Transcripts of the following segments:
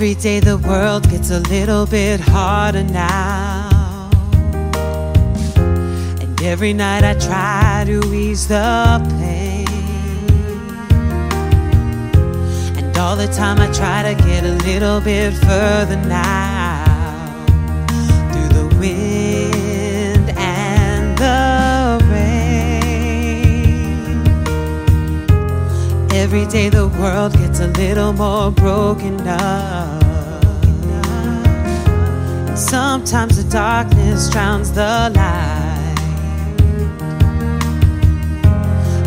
Every day the world gets a little bit harder now. And every night I try to ease the pain. And all the time I try to get a little bit further now. Every day the world gets a little more broken up. Sometimes the darkness drowns the light.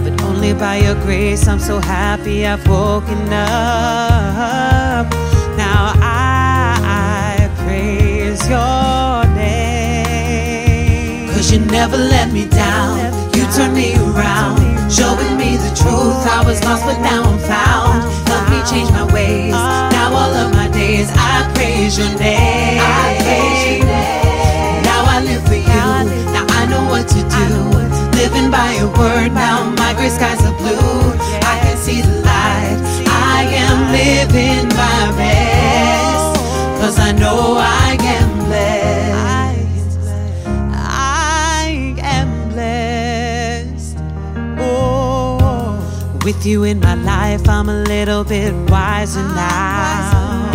But only by your grace, I'm so happy I've woken up. Now I, I praise your name. Cause you never let me down, you turn me around showing me the truth. I was lost, but now I'm found. Help me change my with you in my life, I'm a little bit wiser now.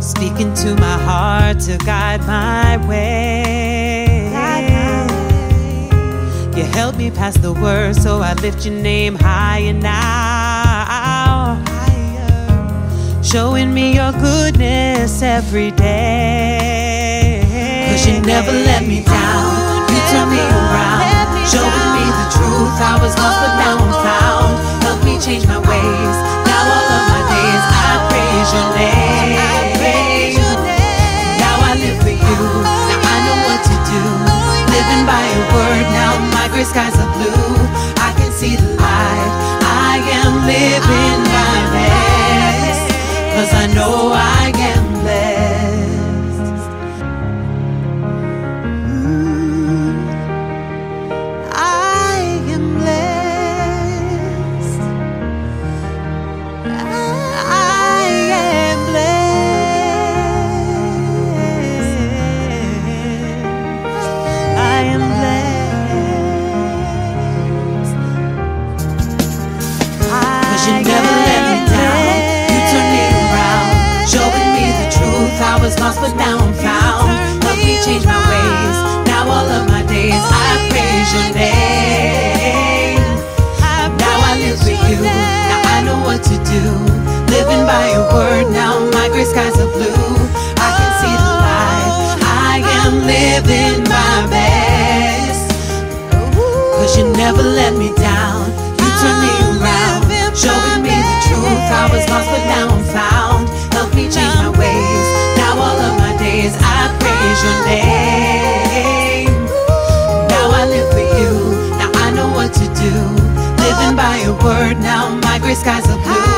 Speaking to my heart to guide my way. You help me past the worst, so I lift your name higher now. Showing me your goodness every day. Cause you never let me down, you turn me around showing me the truth. I was lost, but now I'm found. Help me change my ways. Now all of my days I praise your name. Now I live for you. Now I know what to do. Living by your word. Now my gray skies are blue. I can see the light. I am living by faith. Cause I know I can. Help me change my ways. Now all of my days I praise your name. Now I live with you. Now I know what to do. Living by your word. Now my gray skies are blue. I can see the light. I am living my you never let me down. now, my gray skies are blue.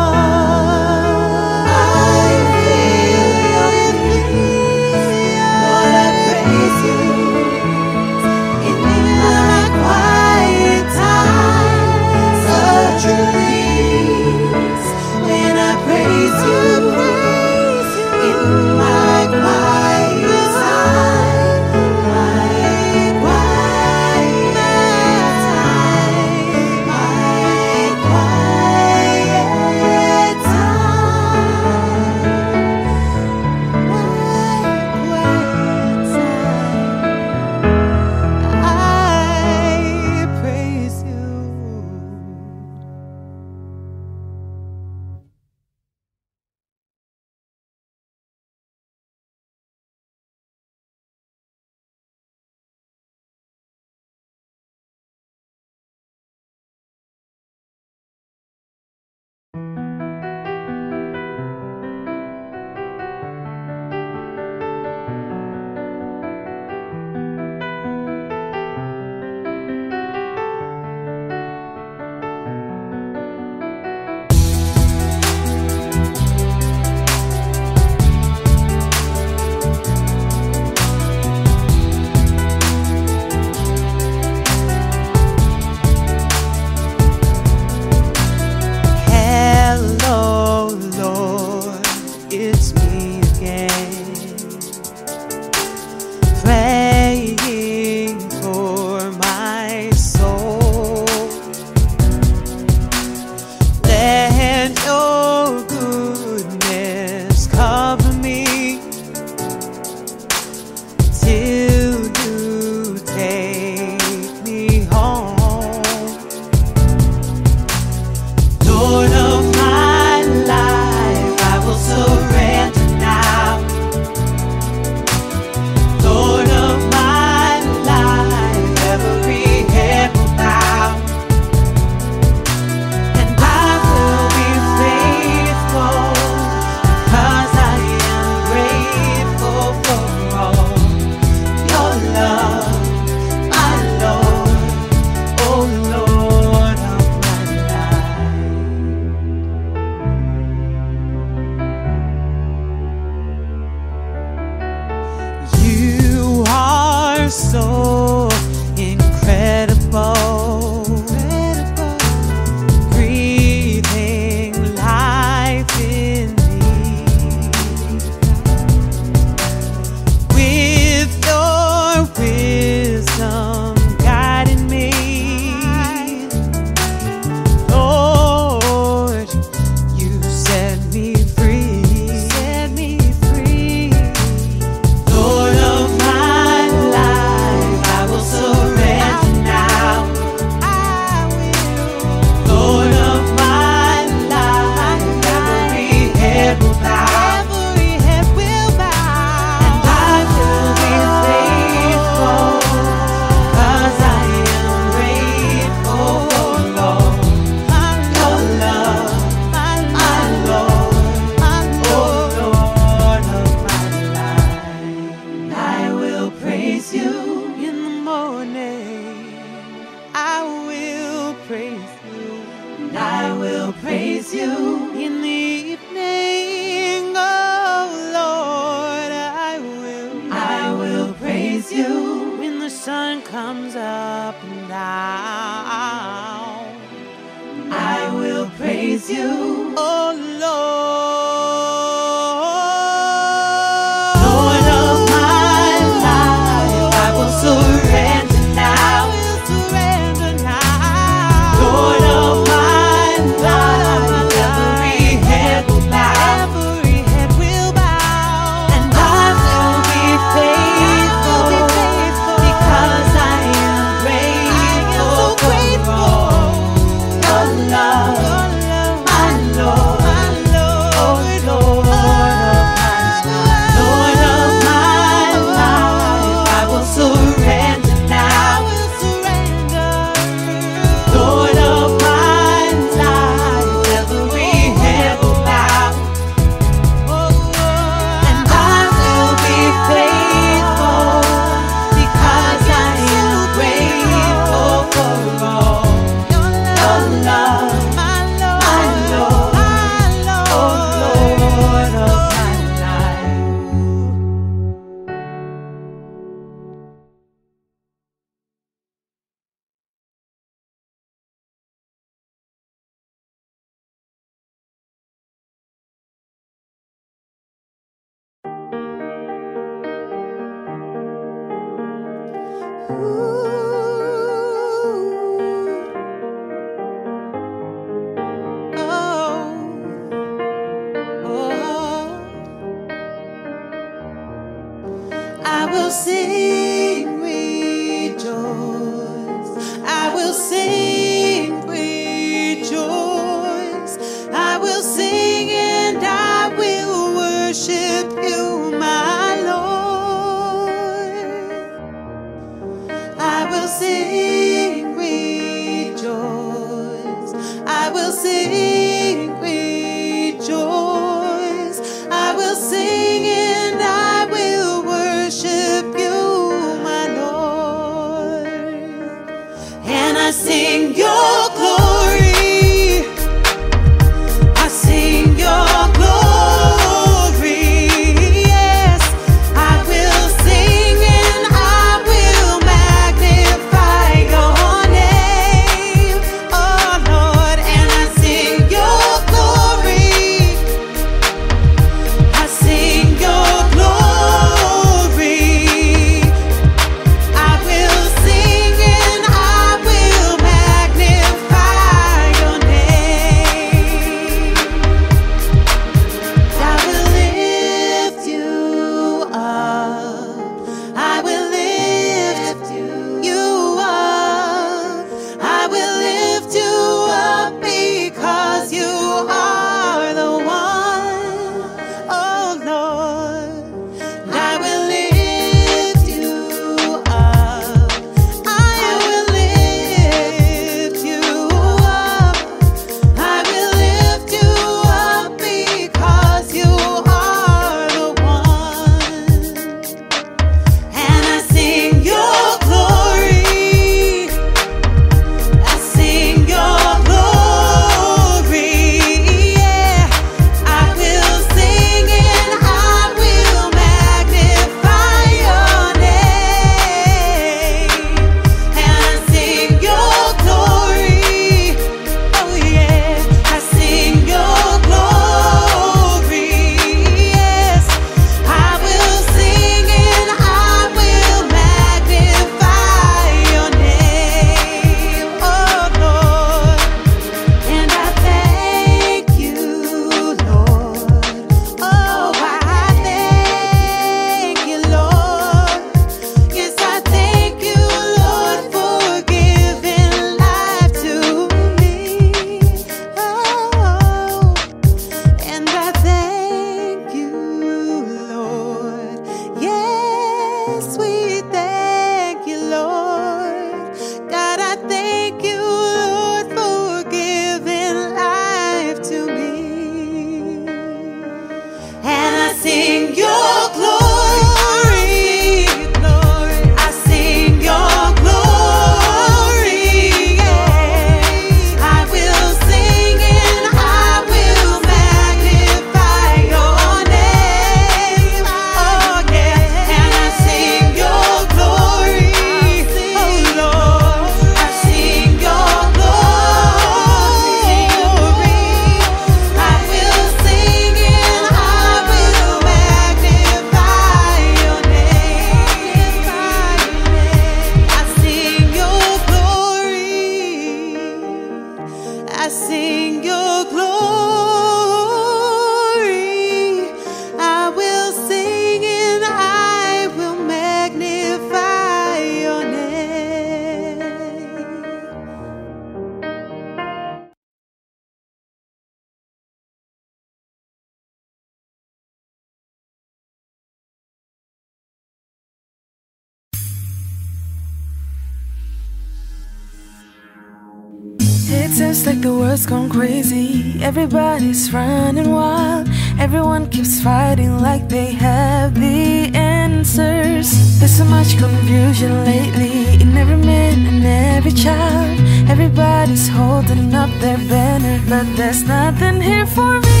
The world's gone crazy. Everybody's running wild. Everyone keeps fighting like they have the answers. There's so much confusion lately in every man and every child. Everybody's holding up their banner, but there's nothing here for me.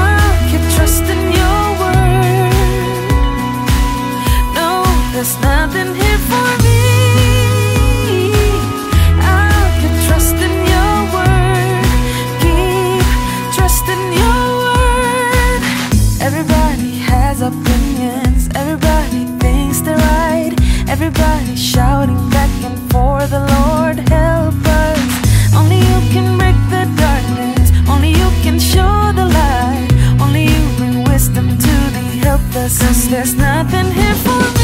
I'll keep trusting your word. No, there's nothing here for me. Everybody shouting back and forth. The Lord help us. Only you can break the darkness. Only you can show the light. Only you bring wisdom to the helpless. There's nothing here for me.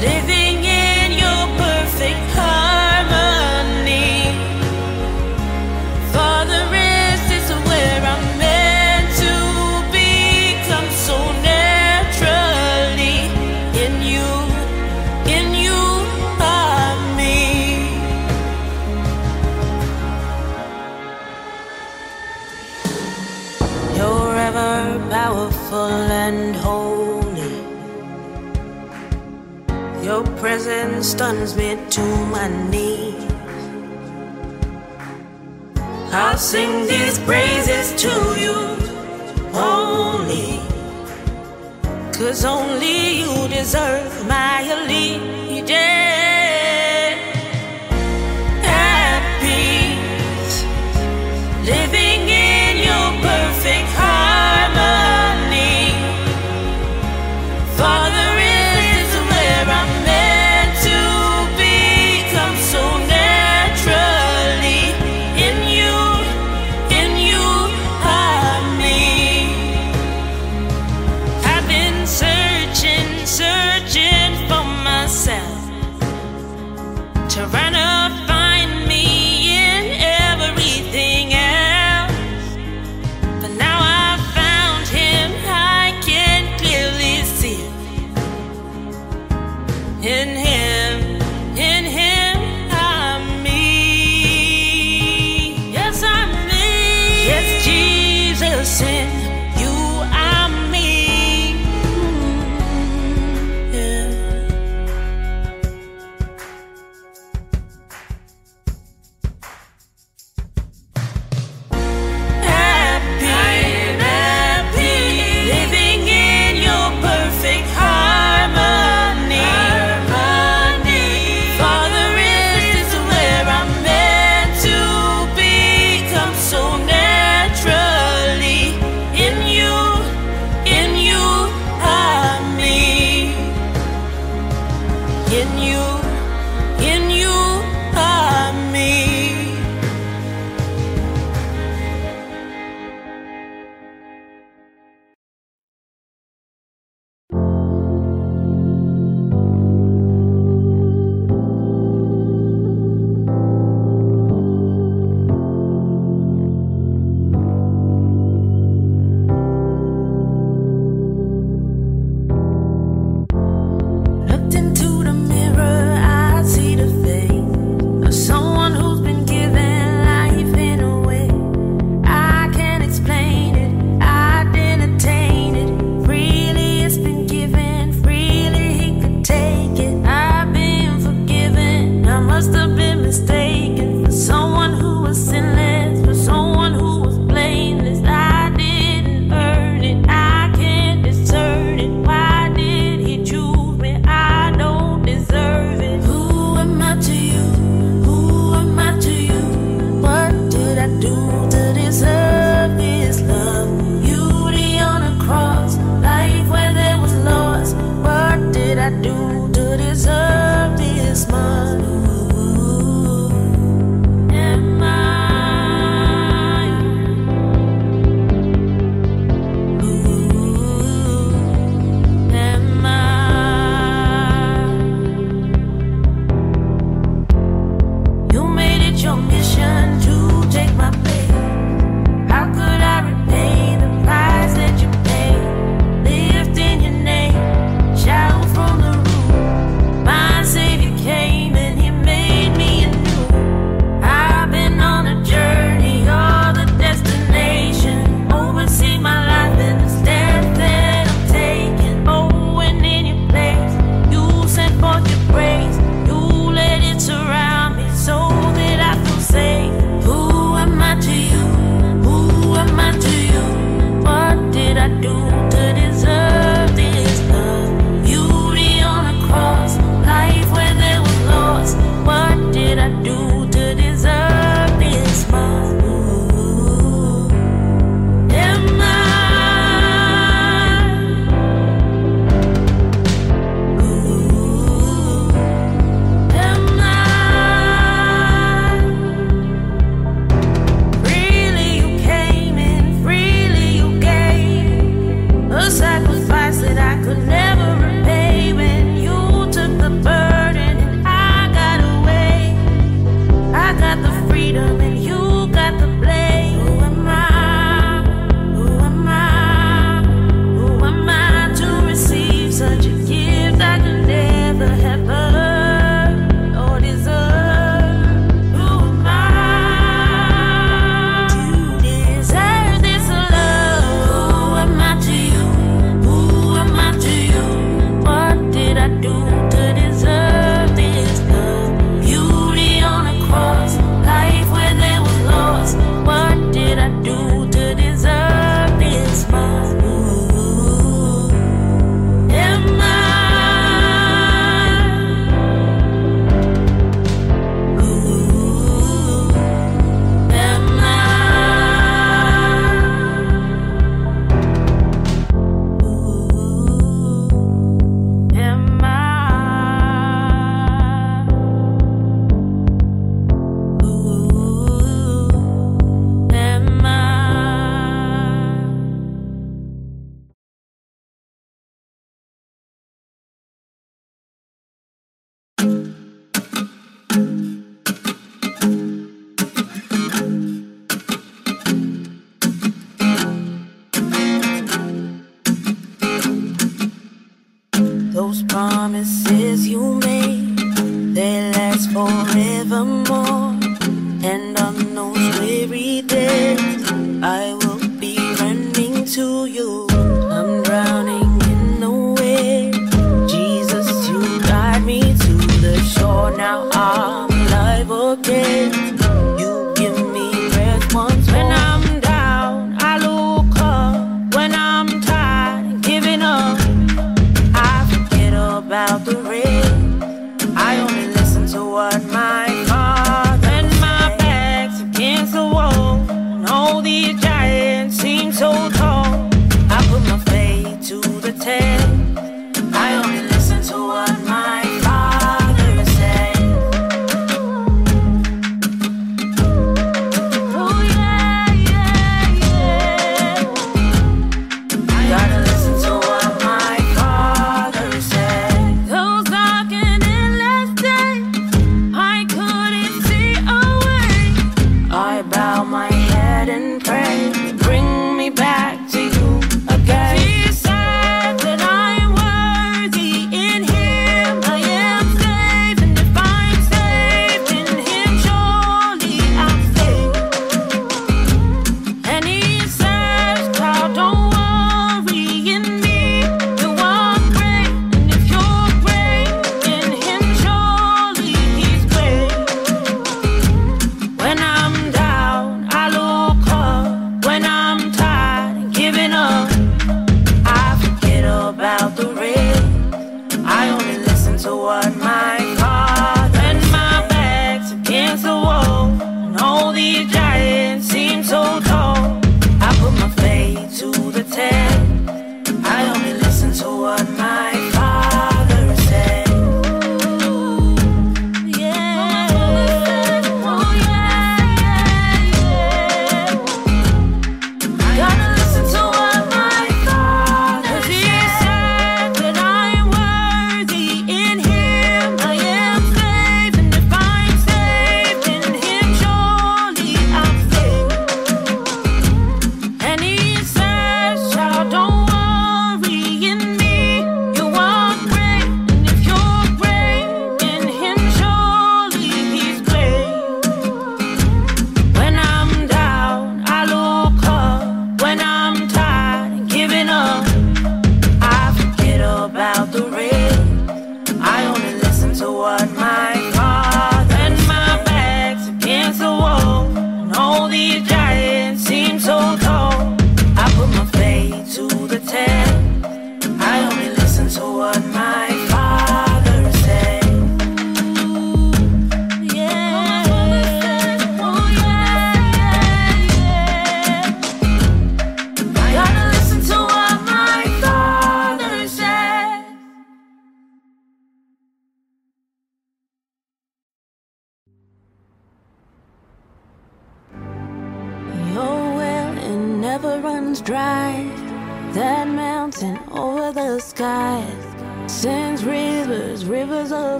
Living Presence stuns me to my knees. I'll sing these praises to you only. Cause only you deserve my allegiance. You,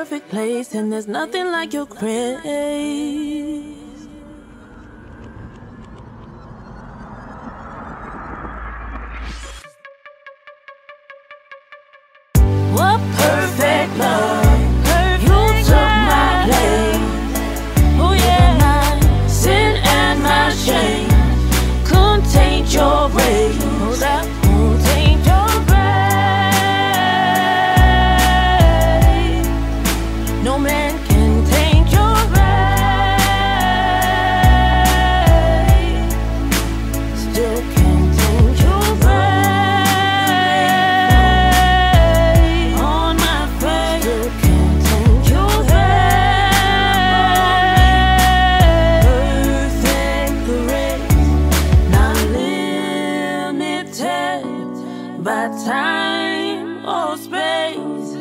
perfect place, and there's nothing like your crib. by time or space.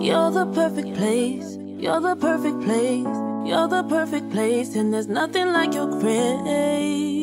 You're the perfect place, you're the perfect place, you're the perfect place, and there's nothing like your grace.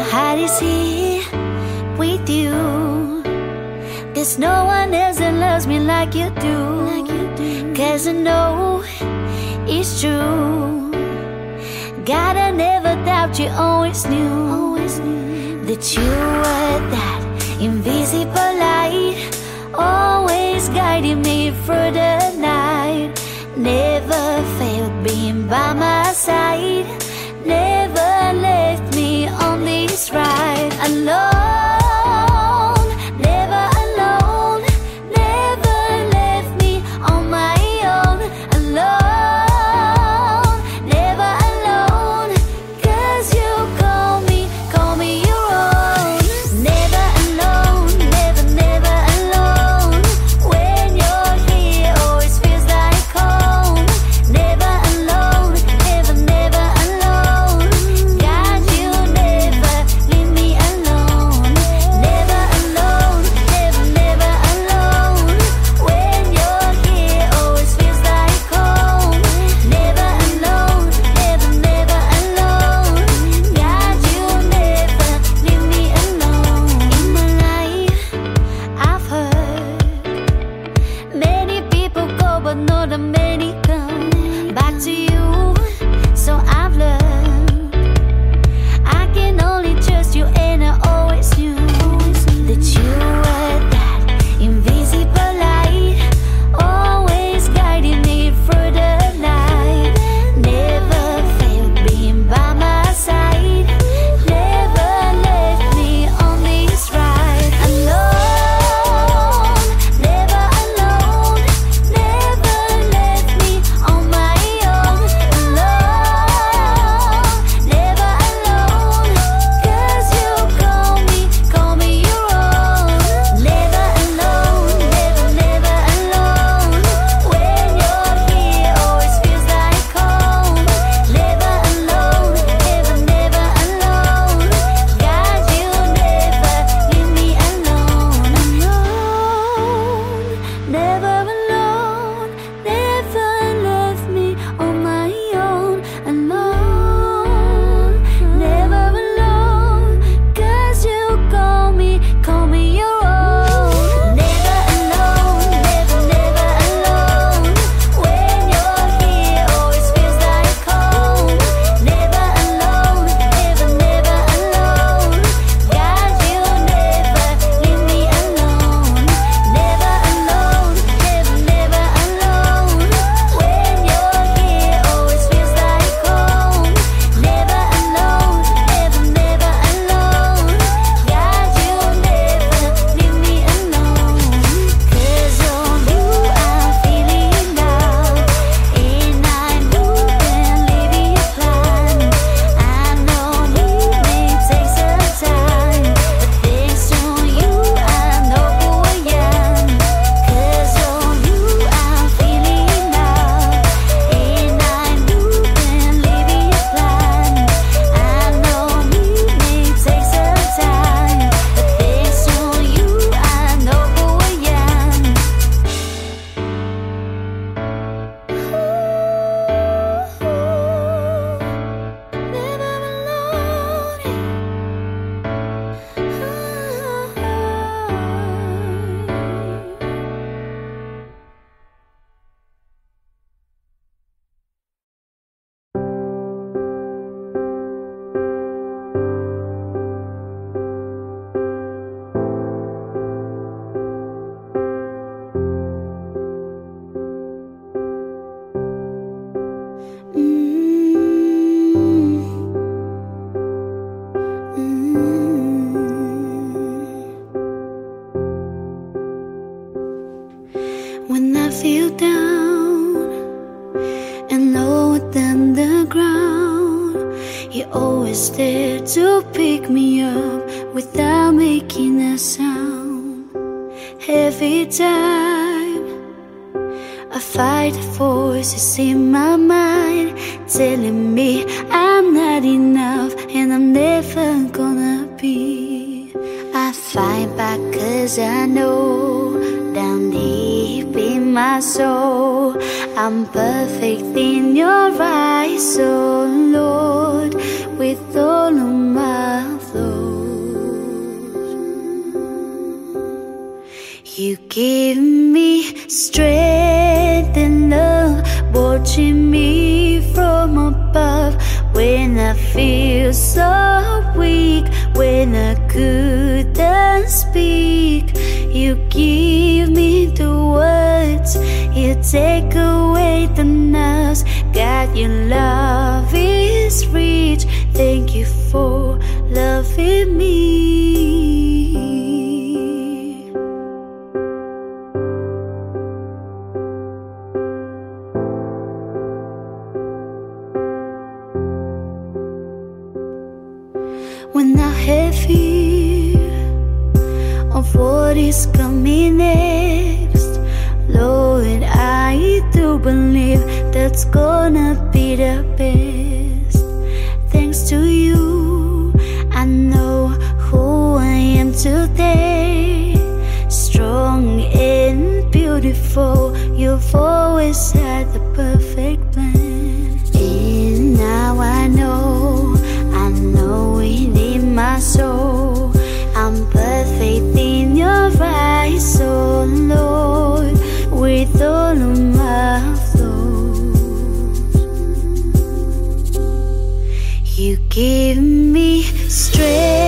my heart is here with you. There's no one else that loves me like you do. Like you do. Cause I know it's true. God, I never doubt you always knew, always knew. that you were that invisible light, always guiding me through the night. Never failed being by my side. right. I know. imperfect You give me strength.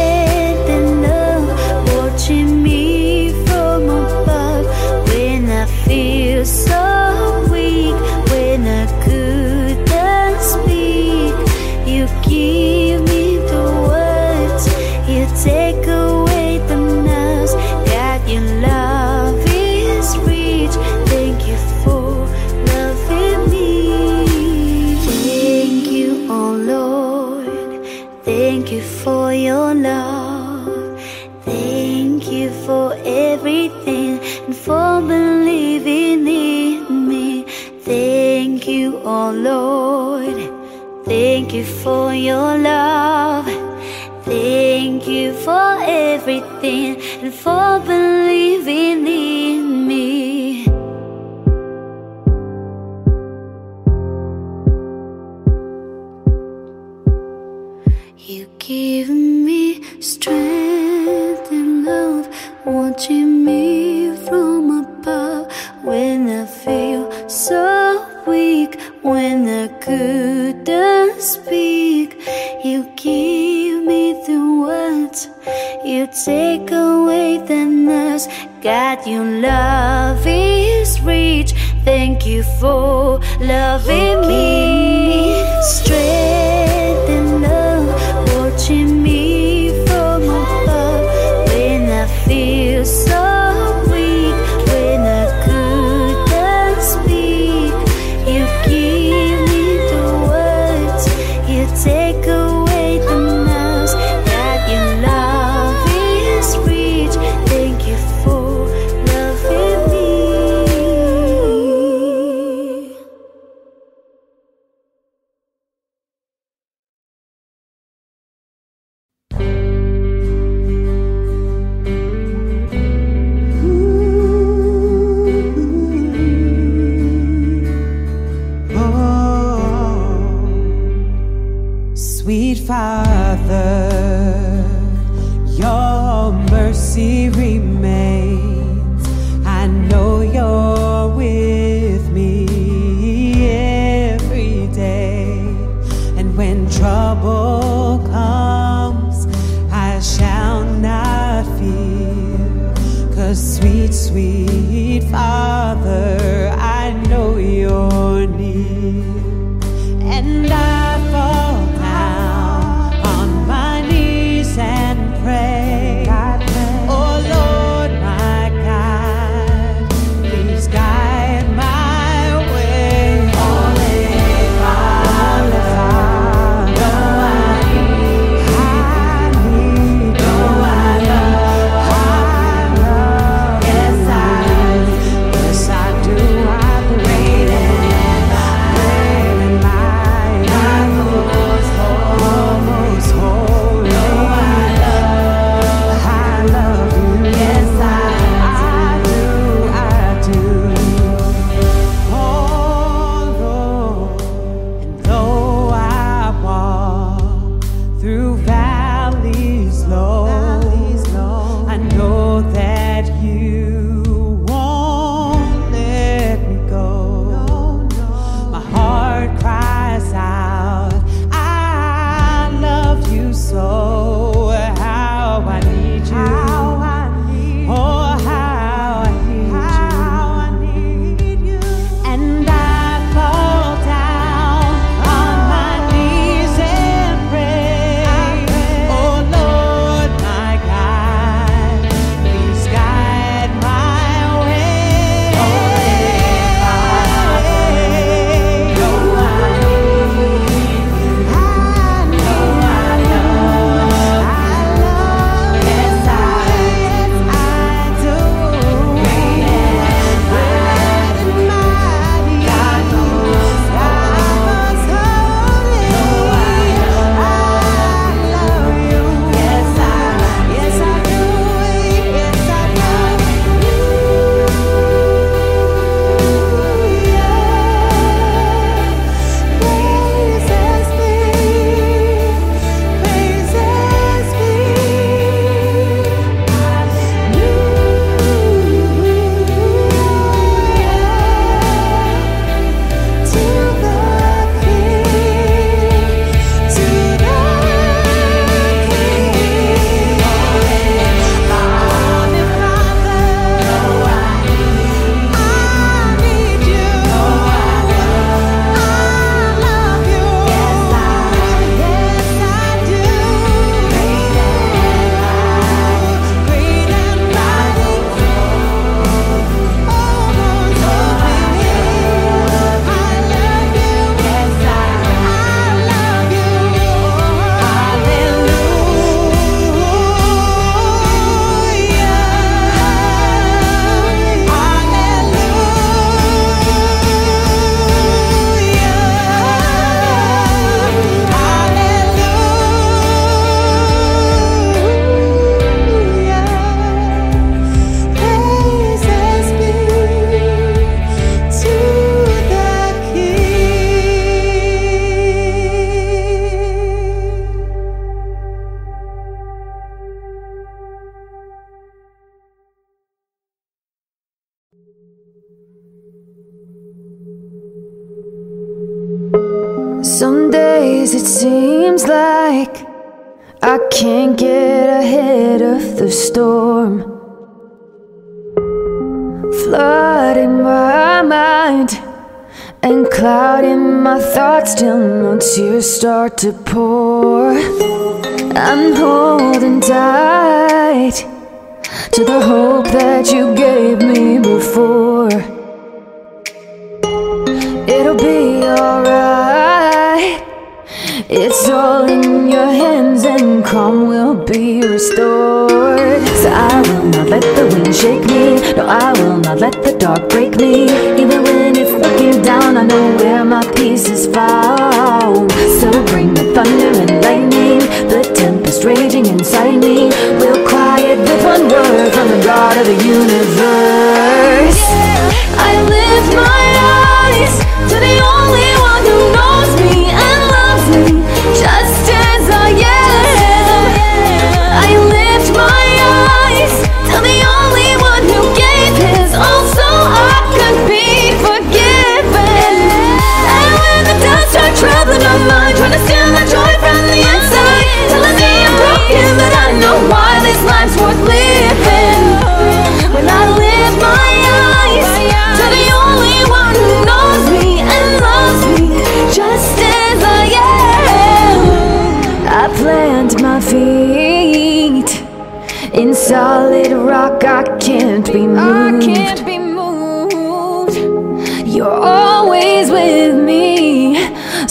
Sweet Father, your mercy remains. It'll be alright. It's all in your hands and calm will be restored. So I will not let the wind shake me. No, I will not let the dark break me. Even when it's looking down, I know where my peace is found. So bring the thunder and lightning, the tempest raging inside me. We'll quiet with one word from the God of the universe. yeah, I lift my to the only one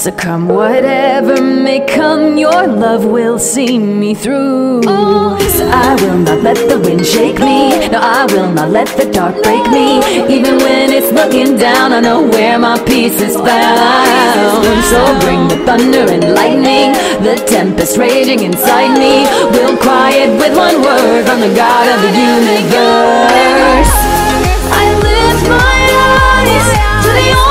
So come whatever may come, your love will see me through. So I will not let the wind shake me. No, I will not let the dark break me. Even when it's looking down, I know where my peace is found. So bring the thunder and lightning, the tempest raging inside me. We'll quiet with one word from the God of the universe. I lift my eyes to the